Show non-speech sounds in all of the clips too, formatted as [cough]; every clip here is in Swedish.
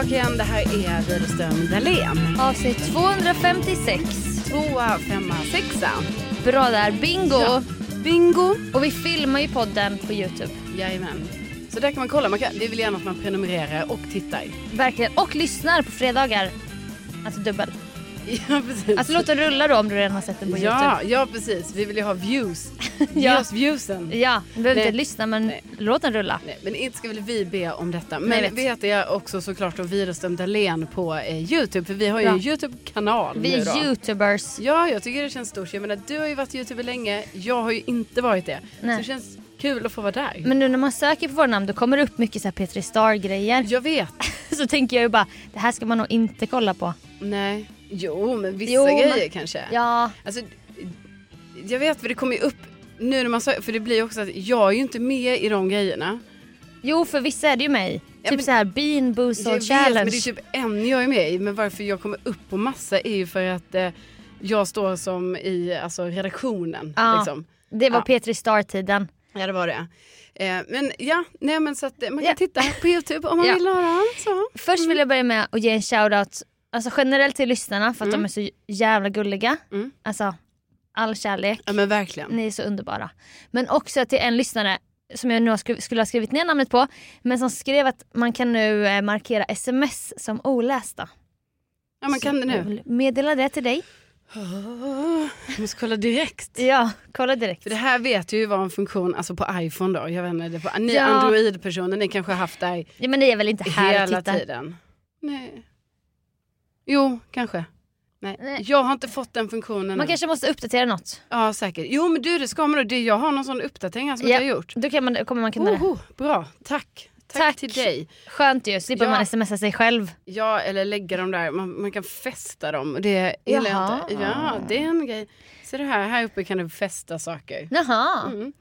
tillbaka igen. Det här är Widerström Dahlén. Avsnitt 256. Tvåa, femma, sexa. Bra där, bingo! Ja. Bingo. Och vi filmar ju podden på Youtube. Jajamän. Så där kan man kolla. Man kan, vi vill gärna att man prenumererar och tittar. Verkligen. Och lyssnar på fredagar. Alltså dubbel. [laughs] Ja, precis. Alltså låt den rulla då om du redan har sett den på ja, Youtube. ja, precis. Vi vill ju ha views. [laughs] Ge Ja. oss viewsen. Ja, du behöver Nej. inte lyssna men Nej. låt den rulla. Nej, men inte ska väl vi be om detta. Men vet. vi heter ju också såklart då Widerström Dahlén på eh, Youtube. För vi har ju Ja. en Youtube-kanal Vi nu är då. youtubers. Ja, jag tycker det känns stort. Jag menar, du har ju varit youtuber länge. Jag har ju inte varit det. Så Nej. det känns kul att få vara där. Men nu när man söker på våra namn då kommer det upp mycket så här Petri Star-grejer. Jag vet. [laughs] Så tänker jag ju bara, det här ska man nog inte kolla på. Nej. Jo, men vissa Jo, men- grejer kanske. Ja, Alltså, jag vet för det kommer ju upp nu när man sa, för det blir ju också att jag är ju inte med i de grejerna. jo för vissa är det ju mig. Ja, typ men- så här Bean Boozled vet, Challenge. men det är typ en jag är med i. Men varför jag kommer upp på massa är ju för att eh, jag står som i alltså, redaktionen. Ja. Liksom. Det var Ja. Petri Star-tiden. Ja det var det. Eh, men ja, nej men så att eh, man kan Ja. titta på Youtube om man vill höra. Så. Först vill jag börja med att ge en shoutout alltså generellt till lyssnarna för att Mm. de är så jävla gulliga. Mm. Alltså all kärlek. Ja men verkligen. Ni är så underbara. Men också till en lyssnare som jag nu skulle ha skrivit ner namnet på men som skrev att man kan nu eh, markera sms som olästa. Ja man kan det nu. Meddela det till dig. Oh, jag måste kolla direkt. [laughs] Ja, kolla direkt. För det här vet ju vara en funktion alltså på iPhone då. Jag vet inte, det på, ni Ja. Android-personer, ni kanske har haft det här Ja, men ni är väl inte här och hela tittar? tiden. Nej. Jo, kanske. Nej. Nej. Jag har inte fått den funktionen Man än. kanske måste uppdatera något. Ja säkert. Jo men du det ska man då. Det, jag har någon sån uppdatering här som Ja. jag har gjort. Då kan man, kommer man kunna det. Oho, bra, tack. Tack. Tack. till dig. Skönt ju, slipper Ja. man smsa sig själv. Ja eller lägga dem där, man, man kan fästa dem. Det gillar jag inte. Ja det är en grej. Så det här, här uppe kan du fästa saker. Jaha. Mm.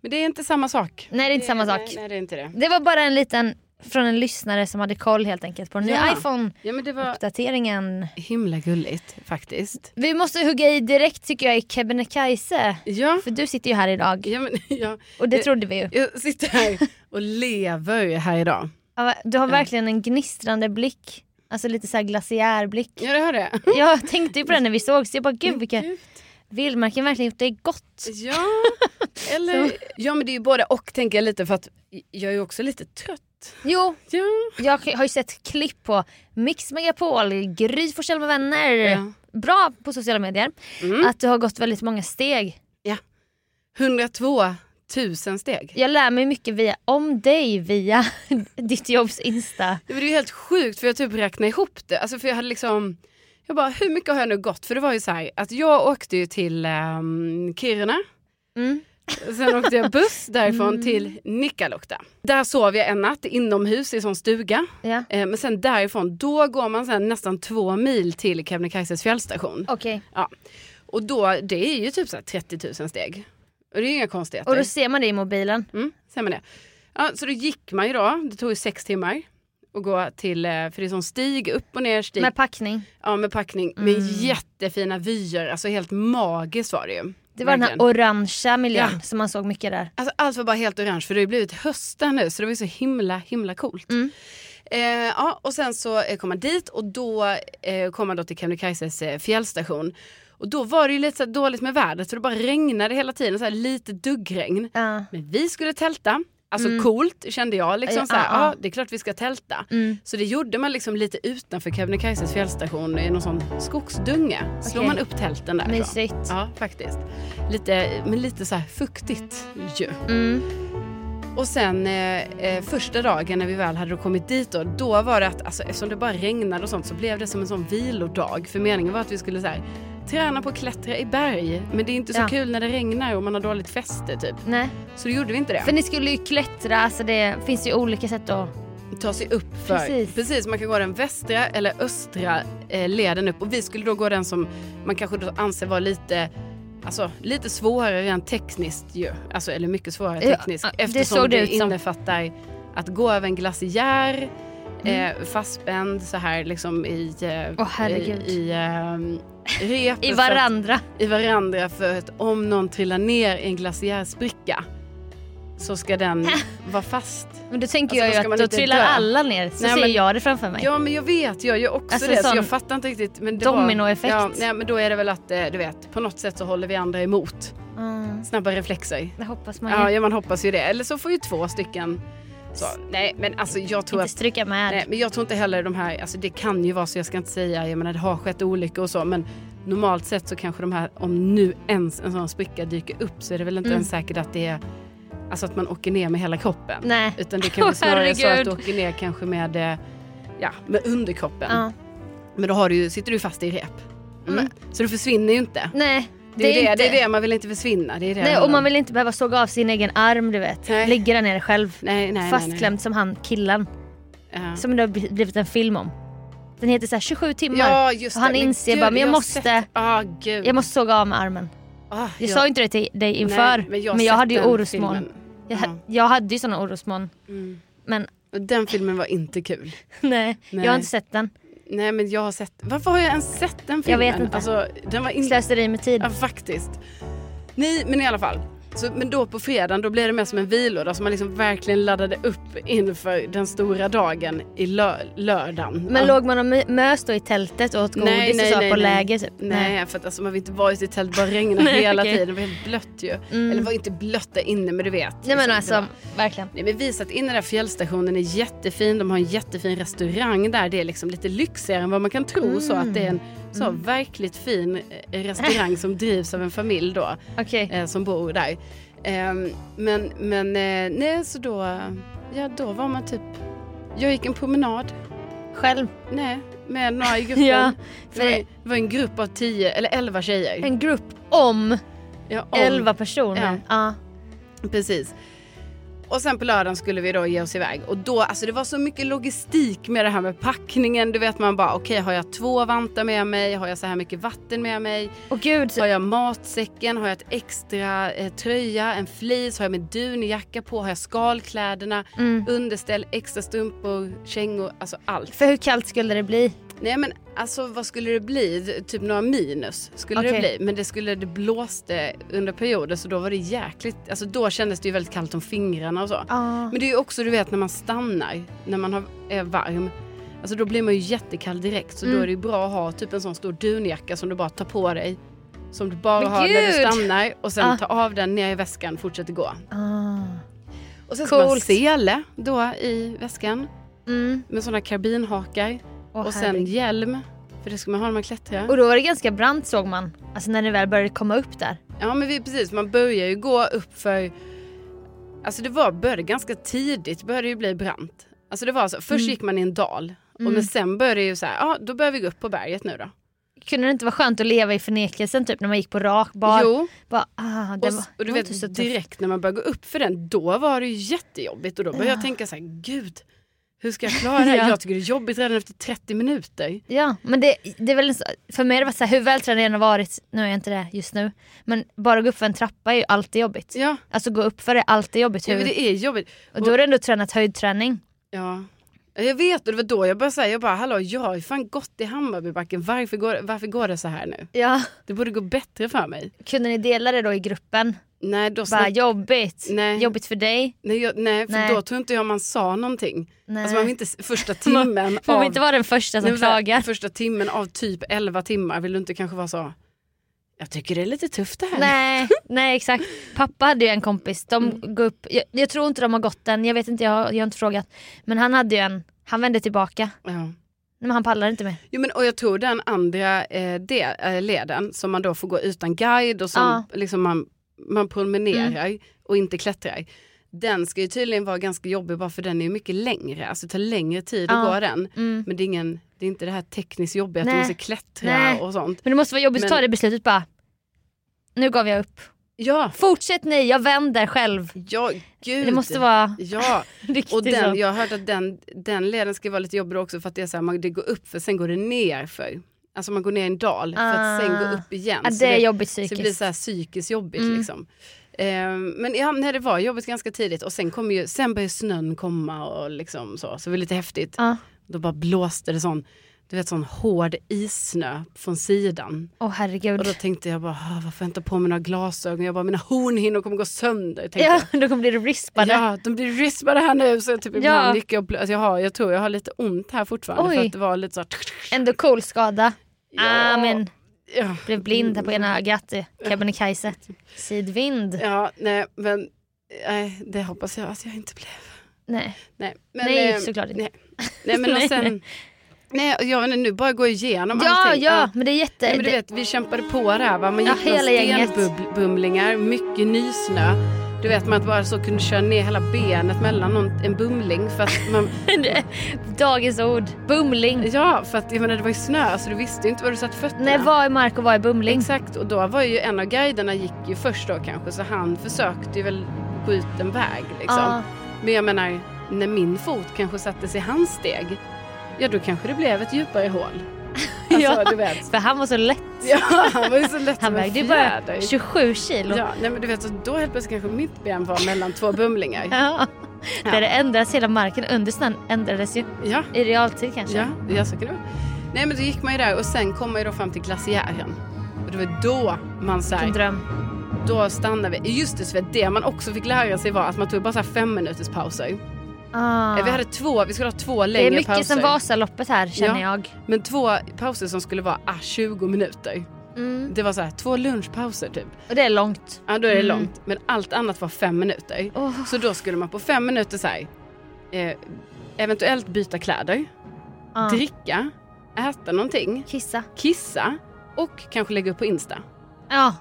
Men det är inte samma sak. Nej det är inte samma sak. Nej, nej det är inte det. Det var bara en liten från en lyssnare som hade koll helt enkelt på den nya Ja. iPhone-uppdateringen. Ja himla gulligt faktiskt. Vi måste hugga i direkt tycker jag i Kebnekaise. Ja, För du sitter ju här idag. ja men ja. Och det Eh, trodde vi ju. Jag sitter här och lever här idag. Ja, Du har verkligen en gnistrande blick. Alltså lite såhär glaciärblick. Ja det har det. [laughs] Jag tänkte ju på det när vi sågs. Jag bara gud vilka vildmarken verkligen gjort dig gott. Ja, eller [laughs] ja men det är ju både och tänker jag lite för att jag är ju också lite trött. Jo, Ja. jag har ju sett klipp på Mix Megapol, Gry Forssell med vänner. Ja. Bra på sociala medier. Mm. Att du har gått väldigt många steg. 102 000 steg. Jag lär mig mycket via, om dig via [laughs] ditt jobbs Insta. Det var ju helt sjukt för jag typ räknade ihop det. Alltså för jag hade liksom jag bara, hur mycket har jag nu gått? För det var ju så här att jag åkte ju till um, Kiruna. Mm. Sen åkte jag buss därifrån till Nikkaluokta. Där sov jag en natt inomhus i en sån stuga. Ja. Eh, men sen därifrån, då går man sen nästan två mil till Kebnekaises fjällstation. Okej. Och då, det är ju typ så här 30 000 steg. Och det är ju inga konstigheter. Och då ser man det i mobilen. Mm, ser man det. Ja, så då gick man ju då, det tog ju sex timmar att gå till, eh, för det är sån stig, upp och ner stig. Med packning. ja, med packning, med jättefina vyer, alltså helt magiskt var det ju. Det var den här Verkligen. orangea miljön Ja. som man såg mycket där. Alltså allt var bara helt orange för det har ju blivit höst där nu så det var ju så himla himla coolt. Mm. Eh, ja, och sen så eh, kom man dit och då eh, kom man då till Kebnekaises eh, fjällstation. Och då var det ju lite så dåligt med vädret så det bara regnade hela tiden, så lite duggregn. Ja. Men vi skulle tälta. Alltså coolt kände jag. Liksom Ja, så här, ja, ja. ja, det är klart vi ska tälta. Mm. Så det gjorde man liksom lite utanför Kebnekaises fjällstation i någon sån skogsdunge. Slår Okej. man upp tälten där. Mysigt. Ja, faktiskt. Lite, men lite så här fuktigt ju. Mm. Och sen eh, eh, första dagen när vi väl hade kommit dit då, då var det att alltså, eftersom det bara regnade och sånt så blev det som en sån vilodag. För meningen var att vi skulle så här, träna på att klättra i berg. Men det är inte så Ja. kul när det regnar och man har dåligt fäste typ. Nej. Så då gjorde vi inte det. För ni skulle ju klättra, alltså det finns ju olika sätt att... ta sig upp för. Precis. Precis, man kan gå den västra eller östra eh, leden upp och vi skulle då gå den som man kanske då anser vara lite Alltså lite svårare rent tekniskt ju. Alltså eller mycket svårare tekniskt. ja, eftersom det det, innefattar att gå över en glaciär Mm. eh, fastspänd så här liksom i, eh, herregud. i, i ehm, I för varandra. i varandra för att om någon trillar ner i en glaciärspricka så ska den [laughs] vara fast. Men då tänker Alltså, jag ju att då trillar dö. alla ner. Så Nej, ser men- jag det framför mig. Ja men jag vet, jag gör också Alltså, det så jag fattar inte riktigt. Men dominoeffekt. Ja, nej, men då är det väl att eh, du vet, på något sätt så håller vi andra emot. Mm, Snabba reflexer. det hoppas man ju. Ja, ja man hoppas ju det. Eller så får ju två stycken så. Nej men alltså jag tror inte stryka med. Nej, men jag tror inte heller de här, alltså det kan ju vara så, jag ska inte säga, jag menar det har skett olyckor och så, men normalt sett så kanske de här, om nu ens en sån spricka dyker upp så är det väl inte Mm. ens säkert att det är, alltså att man åker ner med hela kroppen. Nej. Utan det kan vara [laughs] snarare så att du åker ner kanske med, eh, ja, med underkroppen. Ja. Men då har du, sitter du fast i rep. Mm. Men- Så du försvinner ju inte. Nej. Det är det, inte... det är det, man vill inte försvinna. Det är det Nej, det och man vill inte behöva såga av sin egen arm du vet. Nej. Ligga där nere själv. nej, nej, Fastklämd som han killen. Ja. Som det har bli- blivit en film om. Den heter så här 27 timmar. Ja, just Och han det. inser gud, bara, men jag har måste-. Ah. Jag måste såga av med armen. Ah, Jag sa inte det till dig inför. Nej, men jag, jag, har sett hade ju orosmoln. Jag, Ja. ha- jag hade ju såna orosmoln. Mm. Men Den filmen var inte kul. [laughs] Nej. jag har inte sett den. Nej men jag har sett, varför har jag ens sett den Jag filmen? vet inte. Alltså, den var inte, Slöseri med tid. ja faktiskt. Nej men i alla fall. Så, men då på fredagen då blev det mer som en vilodag som man liksom verkligen laddade upp inför den stora dagen i lö, lördagen. Men Ja. låg man och mö- mös då i tältet och åt godis Nej, nej, och så nej, på nej. läger typ? Nej för att alltså, man vill inte vara i tält, bara regna [laughs] Nej, hela okej. tiden. Det var helt blött ju. Mm. Eller var inte blött där inne men du vet. Nej men alltså, verkligen. Nej, men vi satt inne där fjällstationen är jättefin. De har en jättefin restaurang där. Det är liksom lite lyxigare än vad man kan tro. Så att det är en så Mm. verkligt fin eh, restaurang som drivs av en familj då. Okej. Eh, som bor där. Ehm, men men eh, nej så då, ja då var man typ, jag gick en promenad. Själv. Nej, med några i [laughs] gruppen. Ja, det, var, det var en grupp av tio eller elva tjejer. En grupp om Ja, om- 11 personer. Ja. Ja. Precis. Och sen på lördagen skulle vi då ge oss iväg. Och då, alltså det var så mycket logistik med det här med packningen. Du vet man bara okej har jag två vantar med mig, har jag så här mycket vatten med mig, Och gud, har jag matsäcken, har jag ett extra eh, tröja, en fleece, har jag min dunjacka på, har jag skalkläderna, mm. underställ, extra strumpor, kängor, alltså allt. för hur kallt skulle det bli? Nej men alltså vad skulle det bli? Typ några minus skulle det Okej. bli. Men det skulle, det blåste under perioder så då var det jäkligt, alltså då kändes det ju väldigt kallt om fingrarna och så. Ja. Men det är ju också du vet när man stannar, när man har, är varm. Alltså då blir man ju jättekall direkt så då Mm. är det ju bra att ha typ en sån stor dunjacka som du bara tar på dig. Som du bara Men har när du gud! stannar och sen Ah. tar av den ner i väskan fortsätter gå. Ah. Och sen ska man Coolt. sele då i väskan Mm. med såna karbinhakar. Åh, och sen herregud. hjälm. För det ska man ha när man klättrar. Och då var det ganska brant såg man. Alltså när det väl började komma upp där. Ja men vi, precis, man börjar ju gå upp för... Alltså det var, började ganska tidigt, började ju bli brant. Alltså det var så, först Mm. gick man i en dal. Och Mm. men sen började det ju så här, ja då börjar vi gå upp på berget nu då. Kunde det inte vara skönt att leva i förnekelsen typ när man gick på rak bar? Jo, Bara, ah, och, var, och du vet direkt när man började gå upp för den, då var det ju jättejobbigt. Och då började jag Ja. tänka så här, gud, hur ska jag klara det [laughs] här? Ja. Jag tycker det är jobbigt redan efter 30 minuter. Ja, men det, det är väl så- för mig det varit så här, hur vältränad jag än har varit, nu är jag inte det just nu, men bara att gå upp för en trappa är ju alltid jobbigt. Ja, Alltså gå upp för det är alltid jobbigt. ja Hur, men det är jobbigt. och då har du ändå tränat höjdträning. Ja. Jag vet och det var då jag började säga, jag bara hallå jag har ju fan gått i Hammarbybacken, varför går, varför går det så här nu? Ja. Det borde gå bättre för mig. Kunde ni dela det då i gruppen? Nej, då Bara snack... jobbigt. Nej. Jobbigt för dig. nej, jag, nej, för Nej. då tror inte jag man sa någonting. Nej. Alltså man vill inte första [laughs] timmen Man av... vill inte vara den första som Nej, klagar. Första timmen av typ 11 timmar vill du inte kanske vara så, jag tycker det är lite tufft det här. Nej, nej exakt. Pappa hade ju en kompis, de Mm. går upp, jag, jag tror inte de har gått den, jag vet inte, jag, har- jag har inte frågat. Men han hade ju en, han vände tillbaka. Ja. Men han pallar inte mer. Jo, men, och jag tror den andra eh, del, eh, leden som man då får gå utan guide och som Ja. liksom man, man promenerar och inte klättrar. Den ska ju tydligen vara ganska jobbig bara för den är mycket längre, alltså det tar längre tid att Ja. gå den. Mm. Men det är, ingen, det är inte det här tekniskt jobbiga att Nej. du måste klättra Nej. och sånt. Men det måste vara jobbigt att Men- ta det beslutet bara. Nu gav jag upp. Ja, Fortsätt ni, jag vänder själv. ja gud. Det måste vara Ja, [laughs] riktigt och den, så. jag har hört att den, den leden ska vara lite jobbig också för att det är så här, man, det går upp för sen går det ner för. Alltså man går ner i en dal för att sen Ah. gå upp igen. Så det är jobbigt Så det psykiskt. blir så här psykiskt jobbigt Mm. liksom. Ehm, men ja, nej, det var jobbigt ganska tidigt och sen, kom ju, sen började snön komma och liksom så. Så det var lite häftigt. Ja. Då bara blåste det sån du vet sån hård issnö från sidan. Åh herregud. Och då tänkte jag bara, "Ah, varför jag inte på mig några glasögon? Jag bara, mina hornhinnor kommer gå sönder. Ja, jag. [laughs] då kommer bli rispade. Ja, de blir rispade här nu. Så typ ibland Ja. gick jag, alltså jag, har, jag tror jag har lite ont här fortfarande. För Oj. att det var lite så här, [laughs] Ändå cool skada. Ja. Ah, men ja. blev blind här på ena ögat. i Kebnekaise. Sidvind. ja, nej men nej, det hoppas jag att jag inte blev. Nej, Nej, men, nej eh, såklart inte. nej. nej men och [laughs] sen, nej, jag nu bara gå igenom Ja, allting. ja, men det är jätte... Nej, men du det- vet, vi kämpade på där va. Man Ja, gick hela gänget. stenbumlingar, mycket nysnö. Du vet man att bara så kunde köra ner hela benet mellan någon, en bumling för att man, [laughs] Dagens ord. Bumling. ja för att jag menar det var ju snö så du visste ju inte var du satt fötterna. Nej, vad är mark och vad är bumling? Exakt och då var ju en av guiderna gick ju först då kanske så han försökte ju väl gå ut en väg liksom. Ja. Men jag menar när min fot kanske sattes i hans steg ja då kanske det blev ett djupare hål. [laughs] Alltså Ja. du vet. För han var så lätt. Ja han var ju så lätt Han vägde bara fjäder. 27 kilo. Ja, nej men du vet så då helt plötsligt kanske mitt ben var mellan två bumlingar. Ja. Ja. Där det ändras, hela marken under snön ändrades ju. Ja, I realtid kanske. ja, ja så kan det vara. Nej men då gick man ju där och sen kom man ju då fram till glaciären. Och det var då man så En dröm. då stannade vi. Just det, det man också fick lära sig var att man tog bara så fem minuters pauser. Ah. Eh, Vi hade två, vi skulle ha två det längre är mycket pauser. som Vasaloppet här känner jag. Men två pauser som skulle vara ah, 20 minuter. Mm. Det var så här, två lunchpauser typ. Och det är långt. Ja då är det Mm. långt. Men allt annat var fem minuter. Oh. Så då skulle man på fem minuter så här, eh, eventuellt byta kläder, Ah. dricka, äta någonting, Kissa. kissa och kanske lägga upp på Insta. Ja.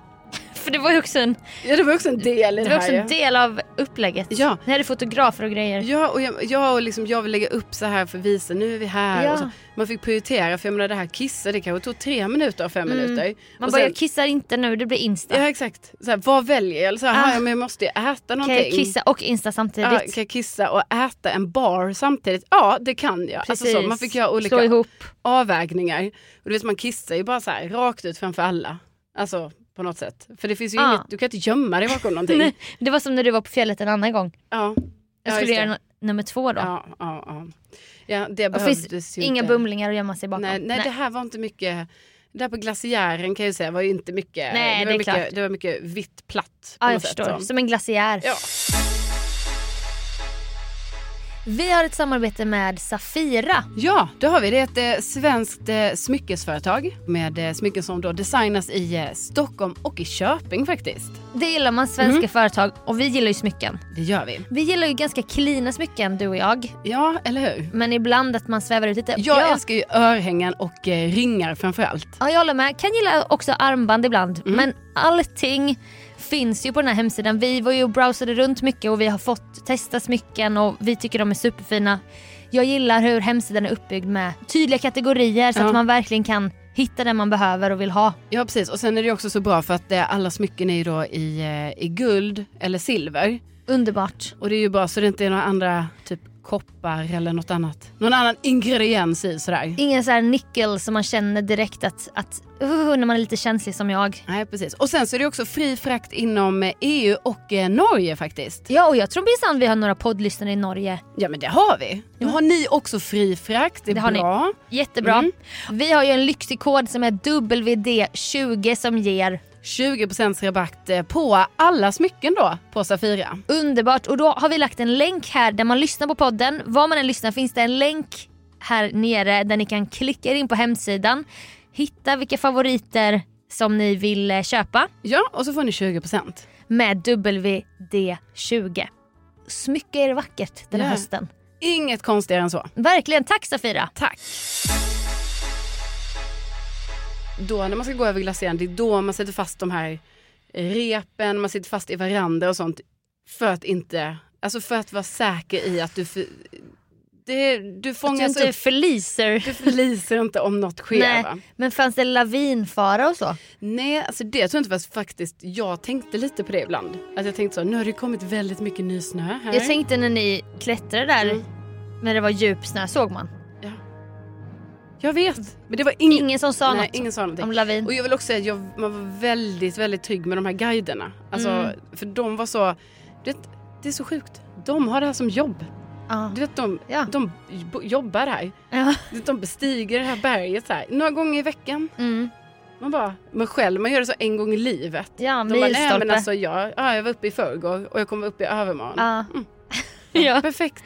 För det var ju också en, Ja det var också en del i det det, var också här. en del av upplägget. Ja. Ni hade fotografer och grejer. Ja, och jag, jag, och liksom, jag vill lägga upp så här för att visa nu är vi här. Ja. Och. Man fick prioritera för jag menar det här kissa det kanske tog tre minuter av fem Mm. minuter. Man och bara, sen, jag kissar inte nu, det blir Insta. ja exakt, så här, vad väljer jag? Eller så här, Ah. "Ah, men jag måste ju äta kan någonting. jag kissa och Insta samtidigt? Ja, kan jag kissa och äta en bar samtidigt? Ja det kan jag. Alltså så, man fick göra olika avvägningar. Och du vet man kissar ju bara så här rakt ut framför alla. Alltså på något sätt. För det finns ju Ja. inget, du kan inte gömma dig bakom [laughs] någonting. Nej, det var som när du var på fjället en annan gång. Ja. Jag Ja, skulle just göra det. nu- nummer två då. Ja, ja, ja. ja det Och behövdes ju inga inte. bumlingar att gömma sig bakom. Nej, nej, det här var inte mycket. Där på glaciären kan jag säga var ju inte mycket. Nej, det, det var är mycket klart. det var mycket vitt platt. På ja, jag sätt, förstår. så. Som en glaciär. Ja. Vi har ett samarbete med Safira. ja, det har vi. Det är ett eh, svenskt eh, smyckesföretag med eh, smycken som då designas i eh, Stockholm och i Köping faktiskt. Det gillar man, svenska Mm. företag. Och vi gillar ju smycken. Det gör vi. Vi gillar ju ganska cleana smycken du och jag. Ja, eller hur? Men ibland att man svävar ut lite. Jag ja. älskar ju örhängen och ringar framför allt. Ja, jag håller med. Kan gilla också armband ibland. Mm. Men allting finns ju på den här hemsidan. Vi var ju och browsade runt mycket och vi har fått testa smycken och vi tycker de är superfina. Jag gillar hur hemsidan är uppbyggd med tydliga kategorier så Ja. att man verkligen kan hitta det man behöver och vill ha. Ja precis och sen är det också så bra för att alla smycken är ju då i, eh, i guld eller silver. Underbart. Och det är ju bra så det inte är några andra typ koppar eller något annat. Någon annan ingrediens i sådär. Ingen så här nickel som man känner direkt att, att uh, när man är lite känslig som jag. Nej precis. Och sen så är det också fri frakt inom eh, EU och eh, Norge faktiskt. Ja och jag tror minsann vi har några poddlyssnare i Norge. Ja men det har vi. Nu har ni också fri frakt, det är Det har ni. bra. Jättebra. Mm. Vi har ju en lyxig kod som är WD20 som ger 20% rabatt eh, på alla smycken då på Safira. Underbart och då har vi lagt en länk här där man lyssnar på podden. Var man än lyssnar finns det en länk här nere där ni kan klicka er in på hemsidan. Hitta vilka favoriter som ni vill eh, köpa Ja och så får ni 20%. med WD20. Smycka er vackert den här Ja. hösten. Inget konstigare än så. Verkligen, tack Safira! Tack. Då när man ska gå över glaciären, det är då man sätter fast de här repen, man sitter fast i varandra och sånt. För att inte, alltså för att vara säker i att du, för, det, du Att du fångas inte upp. förliser. Du förliser inte om något sker Nej, va? men fanns det lavinfara och så? Nej, alltså det tror jag inte fast faktiskt, jag tänkte lite på det ibland. Att jag tänkte så, nu har det kommit väldigt mycket ny snö här. Jag tänkte när ni klättrade där Mm. när det var djup snö, såg man? Ja. Jag vet, men det var ingen, Ingen som sa nej, något ingen sa någonting. om lavin. Och jag vill också säga att jag, man var väldigt, väldigt trygg med de här guiderna. Alltså, Mm. För de var så, det, det är så sjukt. De har det här som jobb. Ja. Du vet de, Ja. de jobbar här. Ja. De bestiger det här berget så här, några gånger i veckan. Mm. Man bara, men själv man gör det så en gång i livet. Ja, De bara, nej milstolpe. men alltså jag, ja, jag var uppe i förrgår och jag kommer upp i övermorgon. Ja. Mm. [laughs] ja. Perfekt.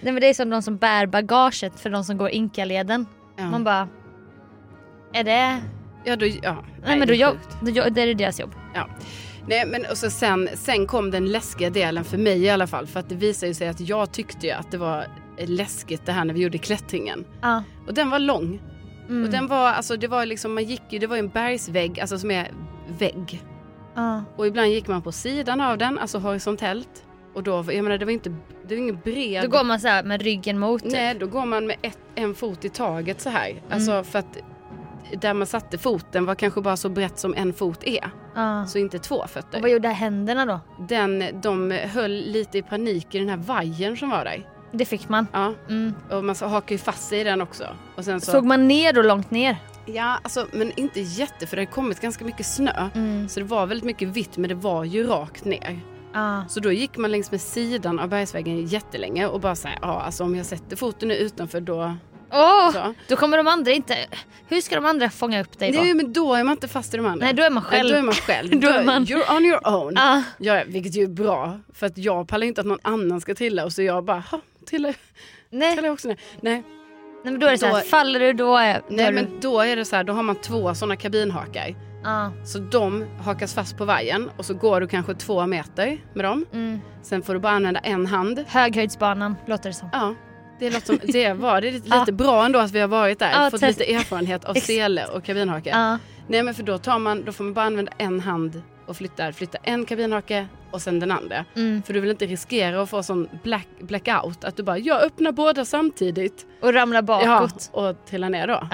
Nej, men det är som de som bär bagaget för de som går Inkaleden. Ja. Man bara, är det... ja, då, ja. Nej, men det då, sjukt. då, jo- det är deras jobb. Ja. Nej men och så sen, sen kom den läskiga delen för mig i alla fall. För att det visade sig att jag tyckte ju att det var läskigt det här när vi gjorde klättringen. Ja. Och den var lång. Mm. Och den var, alltså det var liksom, man gick ju, det var en bergsvägg, alltså som är vägg. ja. Och ibland gick man på sidan av den, alltså horisontellt. Och då, jag menar det var inte, det var ingen bred. Då går man så här med ryggen mot. typ. Nej, då går man med ett, en fot i taget så här. Alltså Mm. för att där man satte foten var kanske bara så brett som en fot är. Ja. Så inte två Och fötter. vad gjorde händerna då? Den, de höll lite i panik i den här vajern som var där. Det fick man. Ja, Mm. och man hakar ju fast sig i den också. Och så, Såg man ner då långt ner? Ja, alltså, men inte jätte för det har kommit ganska mycket snö. Mm. Så det var väldigt mycket vitt men det var ju rakt ner. Ja. Så då gick man längs med sidan av bergsväggen jättelänge och bara såhär, ja alltså om jag sätter foten nu utanför då... Åh! Så. Då kommer de andra inte... Hur ska de andra fånga upp dig då? Nej men då är man inte fast i de andra. Nej, då är man Nej, själv. då är man själv. [laughs] Då är man- You're on your own. Ja. Ja, vilket ju är bra. För att jag pallar inte att någon annan ska trilla och så jag bara, ha, trillar, Nej. trillar också ner. Nej, Nej men då är det så här, Då- faller du då är, nej men då är det så här, då har man två sådana kabinhakar. Ja. Så de hakas fast på vajern och så går du kanske två meter med dem. Mm. Sen får du bara använda en hand. Höghöjdsbanan låter det som. Ja, det, låter som, det var det är lite, [laughs] Ja. lite bra ändå att vi har varit där. Ja, fått test- lite erfarenhet av [laughs] sele och kabinhake. Ja. Nej men för då, tar man, då får man bara använda en hand och flytta, flytta en kabinhake och sen den andra. Mm. För du vill inte riskera att få sån black, blackout. Att du bara, jag öppnar båda samtidigt. Och ramla Ja, bakåt. och trilla ner då.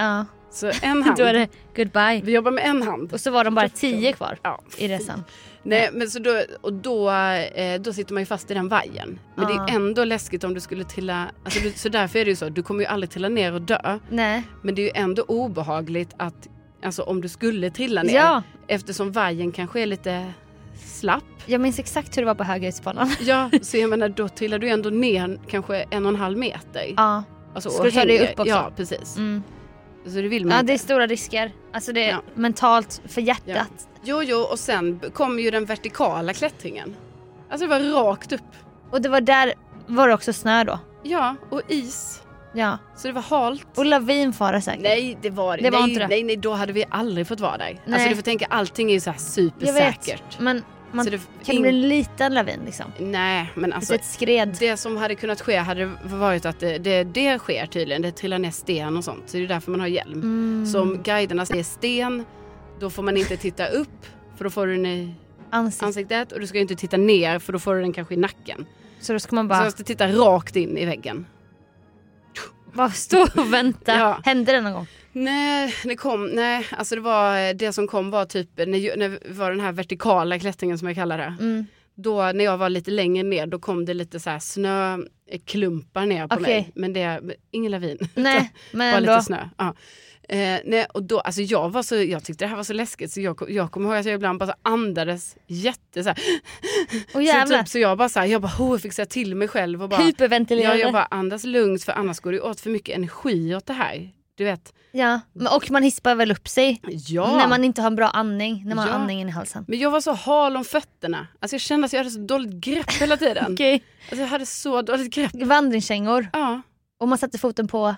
Så en hand. [laughs] Då är det goodbye. Vi jobbar med en hand. Och så var de bara tio kvar Ja. i resan. Nej men så då, och då, eh, då sitter man ju fast i den vajern. Men det är Ah. ändå läskigt om du skulle trilla, alltså du, så därför är det ju så, du kommer ju aldrig trilla ner och dö. Nej. Men det är ju ändå obehagligt att, alltså om du skulle trilla ner. Ja, Eftersom vajern kanske är lite slapp. jag minns exakt hur det var på Höghöjdsbanan. [laughs] Ja, så jag [laughs] menar då trillar du ändå ner kanske en och en halv meter. Ja. Alltså, Ska du ta dig upp också? Ja, precis. Mm. Så det vill man Ja inte. det är stora risker. Alltså det är Ja. mentalt för hjärtat. Jo, jo, och sen kom ju den vertikala klättringen. Alltså det var rakt upp. Och det var där var det också snö då. Ja, och is. Ja. Så det var halt. Och lavinfara säkert. Nej, det var Det var nej, inte det. Nej, nej, då hade vi aldrig fått vara där. Nej. Alltså du får tänka, allting är ju så här jag vet. supersäkert. Men man, Så det, kan det bli en liten lavin liksom? Nej, men alltså Alltså, ett skred. det som hade kunnat ske hade varit att det, det, det sker tydligen. Det trillar ner sten och sånt. Så det är därför man har hjälm. Mm. Så om guiderna säger sten, då får man inte titta upp för då får du den i Ansikte. ansiktet. Och du ska ju inte titta ner för då får du den kanske i nacken. Så då ska man Så bara du måste titta rakt in i väggen. bara stå och vänta. Ja. Hände det någon gång? Nej, det kom, nej, alltså det var, det som kom var typ när, när var den här vertikala klättringen som jag kallar det. Mm. Då när jag var lite längre ner då kom det lite så här snöklumpar ner på Okej. mig. Men det, ingen lavin. [laughs] Nej, men bara ändå. lite snö. Ja. Eh, nej, och då, alltså jag, var så, jag tyckte det här var så läskigt så jag, jag kommer ihåg att jag ibland bara så andades jätte så här. [laughs] Och Så, typ, så jag bara så här, jag bara, oh, fick säga till mig själv och bara, ja, jag bara andas lugnt för annars går det åt för mycket energi åt det här. Du vet. Ja, och man hispar väl upp sig Ja. när man inte har en bra andning, när man Ja. har andningen i halsen. Men jag var så hal om fötterna. Alltså jag kände att jag hade så dåligt grepp hela tiden. [laughs] Okej. Alltså jag hade så dåligt grepp. Vandringskängor Ja, och man satte foten på,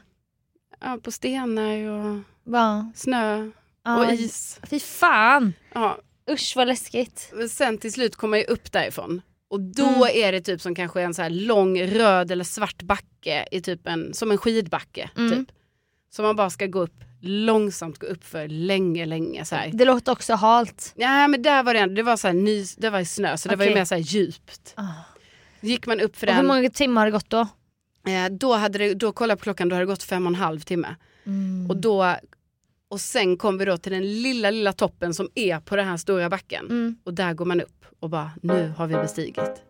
ja på stenar och ja, snö ja, och is. Fy fan! Ja, Usch vad läskigt. men sen till slut kom jag ju upp därifrån. Och då Mm. är det typ som kanske en så här lång röd eller svart backe i typ en, som en skidbacke. Mm. Typ. Som man bara ska gå upp, långsamt gå upp för länge, länge så här. Det låter också halt. Ja men där var det det var så här ny, det var i snö så det var ju mer så här djupt. Ah. Gick man upp för Och hur den, många timmar har det gått då? eh, då, hade det, då kollade jag på klockan, då hade det gått fem och en halv timme. Mm. Och, då, och sen kom vi då till den lilla, lilla toppen som är på den här stora backen. Mm. Och där går man upp och bara, nu har vi bestigit.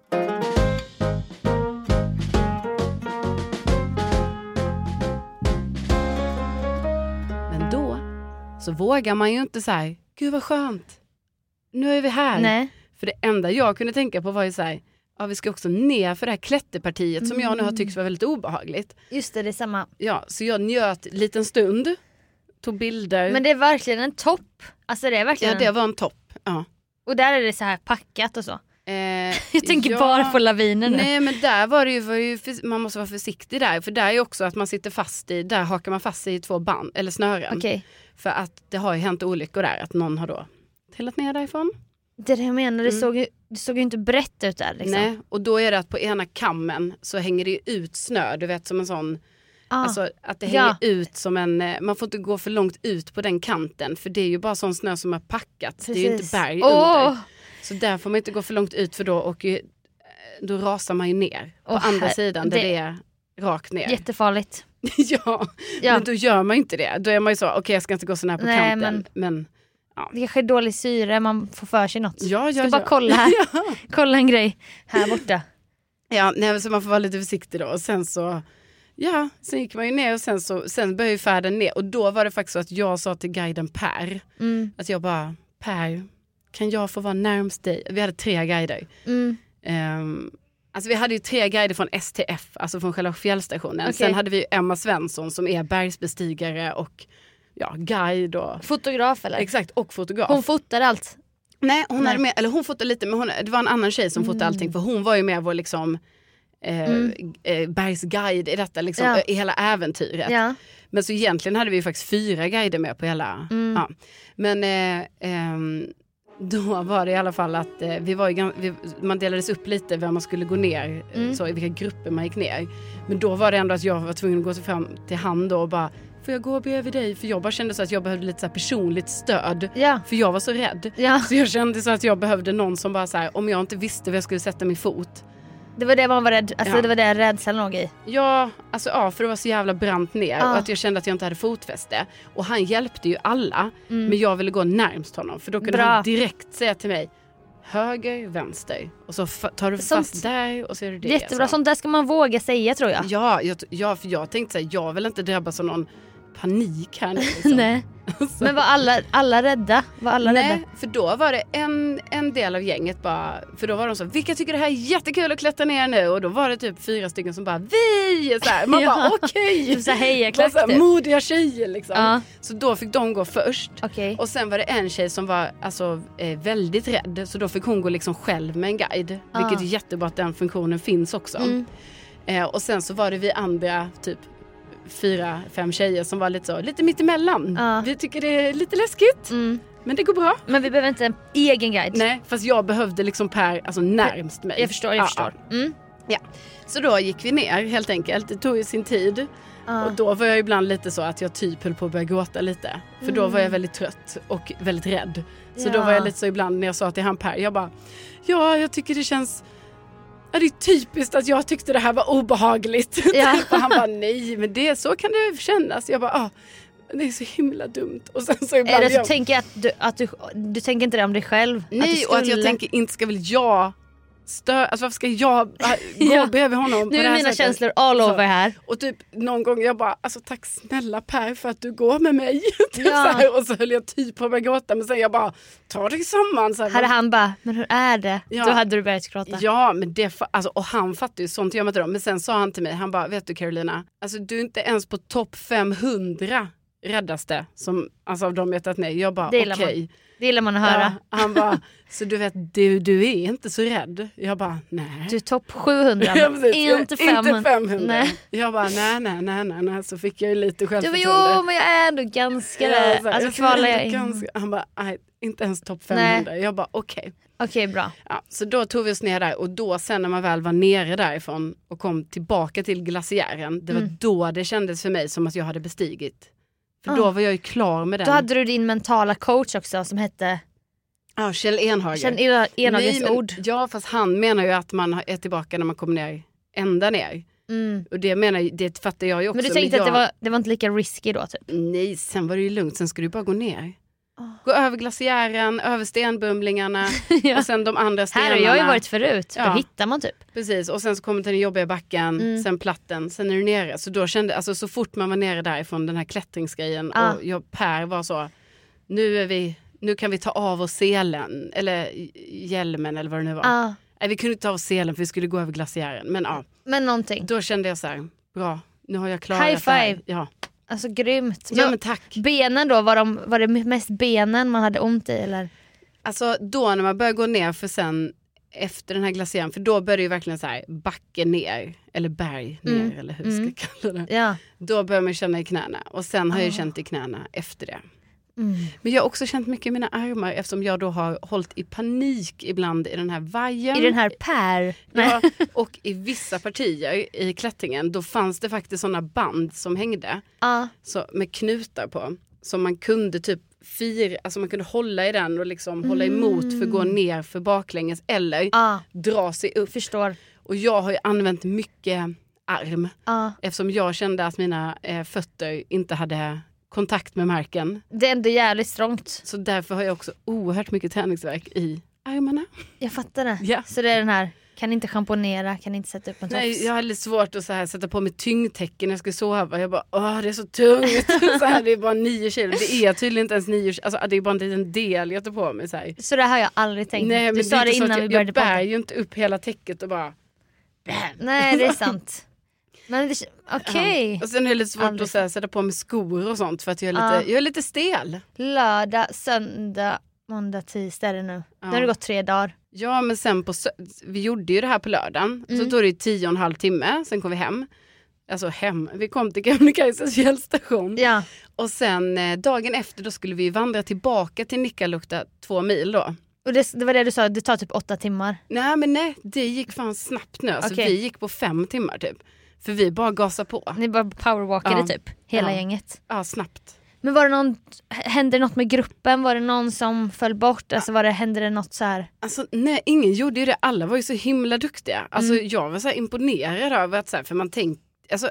Så vågar man ju inte här, gud vad skönt. Nu är vi här. Nej. För det enda jag kunde tänka på var ju så här, ja, vi ska också ner för det här klätterpartiet som jag nu har tyckt var väldigt obehagligt. Just det, det är samma. Ja, så jag njöt en liten stund, tog bilder. Men det är verkligen en topp. Alltså det är verkligen ja, det var en topp. Ja. Och där är det så här packat och så. Eh, [laughs] Jag tänker ja. bara på laviner nu. Nej men där var det ju, var ju man måste vara försiktig där för där är också att man sitter fast i, där hakar man fast sig i två band eller snören. Okej. För att det har ju hänt olyckor där att någon har då trillat ner därifrån. Det är det jag menar, det, Mm. såg ju, det såg ju inte brett ut där liksom. Nej, och då är det att på ena kammen så hänger det ju ut snö, du vet som en sån, Ah. alltså att det Ja. hänger ut som en, eh, man får inte gå för långt ut på den kanten för det är ju bara sån snö som har packat, det är ju inte berg Åh! under. Så där får man inte gå för långt ut för då, och ju, då rasar man ju ner på Åh, andra sidan där det- det är rakt ner. Jättefarligt. [laughs] ja, Ja. men då gör man inte det. Då är man ju så, okej jag ska inte gå så nära på Nej, kanten. men- Men, Det kanske är dålig syre, man får för sig något. ja, Ska ja, bara ja. kolla här. [laughs] ja. Kolla en grej här borta. ja, nej, så man får vara lite försiktig då. Och sen så, ja, sen gick man ju ner och sen så, sen började ju färden ner. Och då var det faktiskt så att jag sa till guiden Per, Mm. att jag bara, Per, kan jag få vara närmst dig? Vi hade tre guider. Mm. Um, alltså vi hade ju tre guider från STF, alltså från själva fjällstationen. Okej. Sen hade vi Emma Svensson som är bergsbestigare och ja, guide och Fotograf eller? Exakt, och fotograf. Hon fotar allt. Nej, hon Nej. med, eller hon fotade lite men hon, det var en annan tjej som fotade Mm. allting för hon var ju med vår liksom eh, Mm. eh, bergsguide i detta liksom, Ja. i hela äventyret. Ja. Men så egentligen hade vi ju faktiskt fyra guider med på hela. Mm. Ja. Men eh, ehm, då var det i alla fall att eh, vi var ju, vi, man delades upp lite vem man skulle gå ner, eh, Mm. så i vilka grupper man gick ner. Men då var det ändå att jag var tvungen att gå fram till han då och bara Får jag gå bredvid dig? För jag bara kände så att jag behövde lite så här personligt stöd. Ja. För jag var så rädd. ja. Så jag kände så att jag behövde någon som bara så här, om jag inte visste var jag skulle sätta min fot. Det var det man var rädd, alltså Ja. det var det rädslan låg i. Ja, alltså ja, för det var så jävla brant ner Ja. och att jag kände att jag inte hade fotfäste. Och han hjälpte ju alla, Mm. men jag ville gå närmst honom för då kunde Bra. han direkt säga till mig höger, vänster och så tar du Sånt- fast där och så är det det. Jättebra, så. sånt där ska man våga säga tror jag. Ja, jag, ja, för jag tänkte så här, jag vill inte drabbas av någon panik här nu. [laughs] Liksom. Nej. Men var alla, alla rädda? Var alla rädda? Nej, för då var det en, en del av gänget bara, för då var de så, vilka tycker det här är jättekul att klättra ner nu? Och då var det typ fyra stycken som bara, vi! Så här. Man [laughs] Ja. bara okej! [laughs] Så hejaklack så här, typ. modiga tjejer liksom. Ja. Så då fick de gå först. Okej. Och sen var det en tjej som var alltså, eh, väldigt rädd så då fick hon gå liksom själv med en guide. Ah. Vilket är jättebra att den funktionen finns också. Mm. Eh, och sen så var det vi andra typ fyra, fem tjejer som var lite så, lite mittemellan. Ja. Vi tycker det är lite läskigt Mm. men det går bra. Men vi behöver inte en egen guide. Nej, fast jag behövde liksom Per alltså närmst mig. Jag förstår, jag Ja, förstår. Mm. ja. Så då gick vi ner helt enkelt. Det tog ju sin tid. Ja. Och då var jag ibland lite så att jag typ höll på att börja gråta lite. För då var jag väldigt trött och väldigt rädd. Så då Mm. Ja. var jag lite så ibland när jag sa till han Per, jag bara Ja, jag tycker det känns Ja, det är typiskt att jag tyckte det här var obehagligt. [laughs] Ja. Typ. Han bara nej, men det, så kan det kännas. Jag bara ah, det är så himla dumt. Och sen så Är ibland det så jag, tänker jag att du, att du, du tänker inte det om dig själv? att Nej, du och att jag skulle- tänker inte ska väl jag stö alltså varför ska jag äh, [laughs] gå Ja. bredvid honom Nu är mina sättet? känslor all over här. Och typ någon gång jag bara, alltså tack snälla Per för att du går med mig. [laughs] Typ Ja. så och så höll jag typ på börja gråta men sen jag bara, ta dig samman. Så här, Hade han bara, men hur är det? Ja. Då hade du börjat gråta. Ja, men det, alltså, och han fattar ju sånt gör man inte då. Men sen sa han till mig, han bara, vet du Carolina, alltså du är inte ens på topp 500 räddaste som, alltså av de jag tagit ner. Jag bara, okej. Det gillar man att höra. Ja, han bara, så du vet, du, du är inte så rädd. Jag bara, nej. Du är topp 700 Ja, precis. Inte 500. Inte 500. Nej. Jag bara, nej, nej, nej, nej, nej. Så fick jag ju lite Du bara, självförtroende. jo men jag är ändå ganska Ja, så här, Alltså kvalar jag in. ganska- Han bara, nej, inte ens topp 500. Jag bara, okej. Okej bra. Ja, så då tog vi oss ner där och då sen när man väl var nere därifrån och kom tillbaka till glaciären, det var Mm. då det kändes för mig som att jag hade bestigit. För Ah. då var jag ju klar med den. Då hade du din mentala coach också som hette Ja, Kjell Enhager. Känn Ena- Enhagens Nej, men- ord. Ja, fast han menar ju att man är tillbaka när man kommer ner ända ner. Mm. Och det menar det fattar jag ju också. Men du tänkte jag, att det var, det var inte lika risky då typ? Nej, sen var det ju lugnt. Sen ska du bara gå ner. Ah. Gå över glaciären, över stenbumlingarna [laughs] ja. och sen de andra Här stenarna. har jag ju varit förut. Ja. Då hittar man typ. Precis, och sen så kommer till den jobbiga backen, Mm. sen platten, sen är du nere. Så då kände, alltså så fort man var nere därifrån den här klättringsgrejen Ah. och jag, Per var så, nu är vi, nu kan vi ta av oss selen, eller hjälmen eller vad det nu var. Ah. Nej, vi kunde inte ta av selen för vi skulle gå över glaciären. Men ja, Men någonting. då kände jag så här, bra, nu har jag klarat High det här. five. Ja. Alltså grymt. ja, Men men tack. Benen då, var, de, var det mest benen man hade ont i eller? Alltså då när man börjar gå ner för sen efter den här glaciären, för då börjar det ju verkligen så här backe ner, eller berg ner Mm. eller hur ska Mm. jag kalla det. Ja. Då börjar man känna i knäna och sen har jag ju Ah. känt i knäna efter det. Mm. Men jag har också känt mycket i mina armar eftersom jag då har hållit i panik ibland i den här vajern. I den här. Nej. Ja, [laughs] och i vissa partier i klättringen då fanns det faktiskt sådana band som hängde Ja. så, med knutar på. Som man kunde typ fira, alltså man kunde hålla i den och liksom hålla emot för att gå ner för baklänges eller Ja. dra sig upp. Förstår. Och jag har ju använt mycket arm Ja. eftersom jag kände att mina eh, fötter inte hade kontakt med marken. Det är ändå jävligt strångt. Så därför har jag också oerhört mycket träningsverk i armarna. Jag fattar det. Ja. Så det är den här, kan inte schamponera, kan inte sätta upp en tofs. Nej, jag hade lite svårt att så här, sätta på mig tyngdtäcke när jag skulle sova. Jag bara, åh det är så tungt. [laughs] så här, det är bara nio kilo. Det är tydligen inte ens nio kilo. Alltså, det är bara en liten del jag tar på mig. Så här. Så det har jag aldrig tänkt. Nej, men du det sa det så innan att vi jag, började jag bär ju inte upp hela täcket och bara bam. Nej det är sant. [laughs] Men okej. Ja. Och sen är det lite svårt Aldrig att här, sätta på mig skor och sånt för att jag är lite, Ja. jag är lite stel. Lördag, söndag, måndag, tisdag är det nu. Ja. Nu har det gått tre dagar. Ja men sen på, vi gjorde ju det här på lördagen. Mm. Så tog det tio och en halv timme, sen kom vi hem. Alltså hem, vi kom till Kebnekaises fjällstation. [laughs] Ja. Och sen eh, dagen efter då skulle vi vandra tillbaka till Nikkaluokta två mil då. Och det, det var det du sa, det tar typ åtta timmar. Nej men nej, det gick fan snabbt nu. Alltså, Okej. Vi gick på fem timmar typ. För vi bara gasade på. Ni bara powerwalkade Ja. typ, hela Ja. gänget. Ja, snabbt. Men var det någon, hände det något med gruppen? Var det någon som föll bort? Alltså var det, hände det något så här? Alltså nej, ingen gjorde ju det. Alla var ju så himla duktiga. Alltså Mm. jag var så imponerad över att så här, för man tänkt, alltså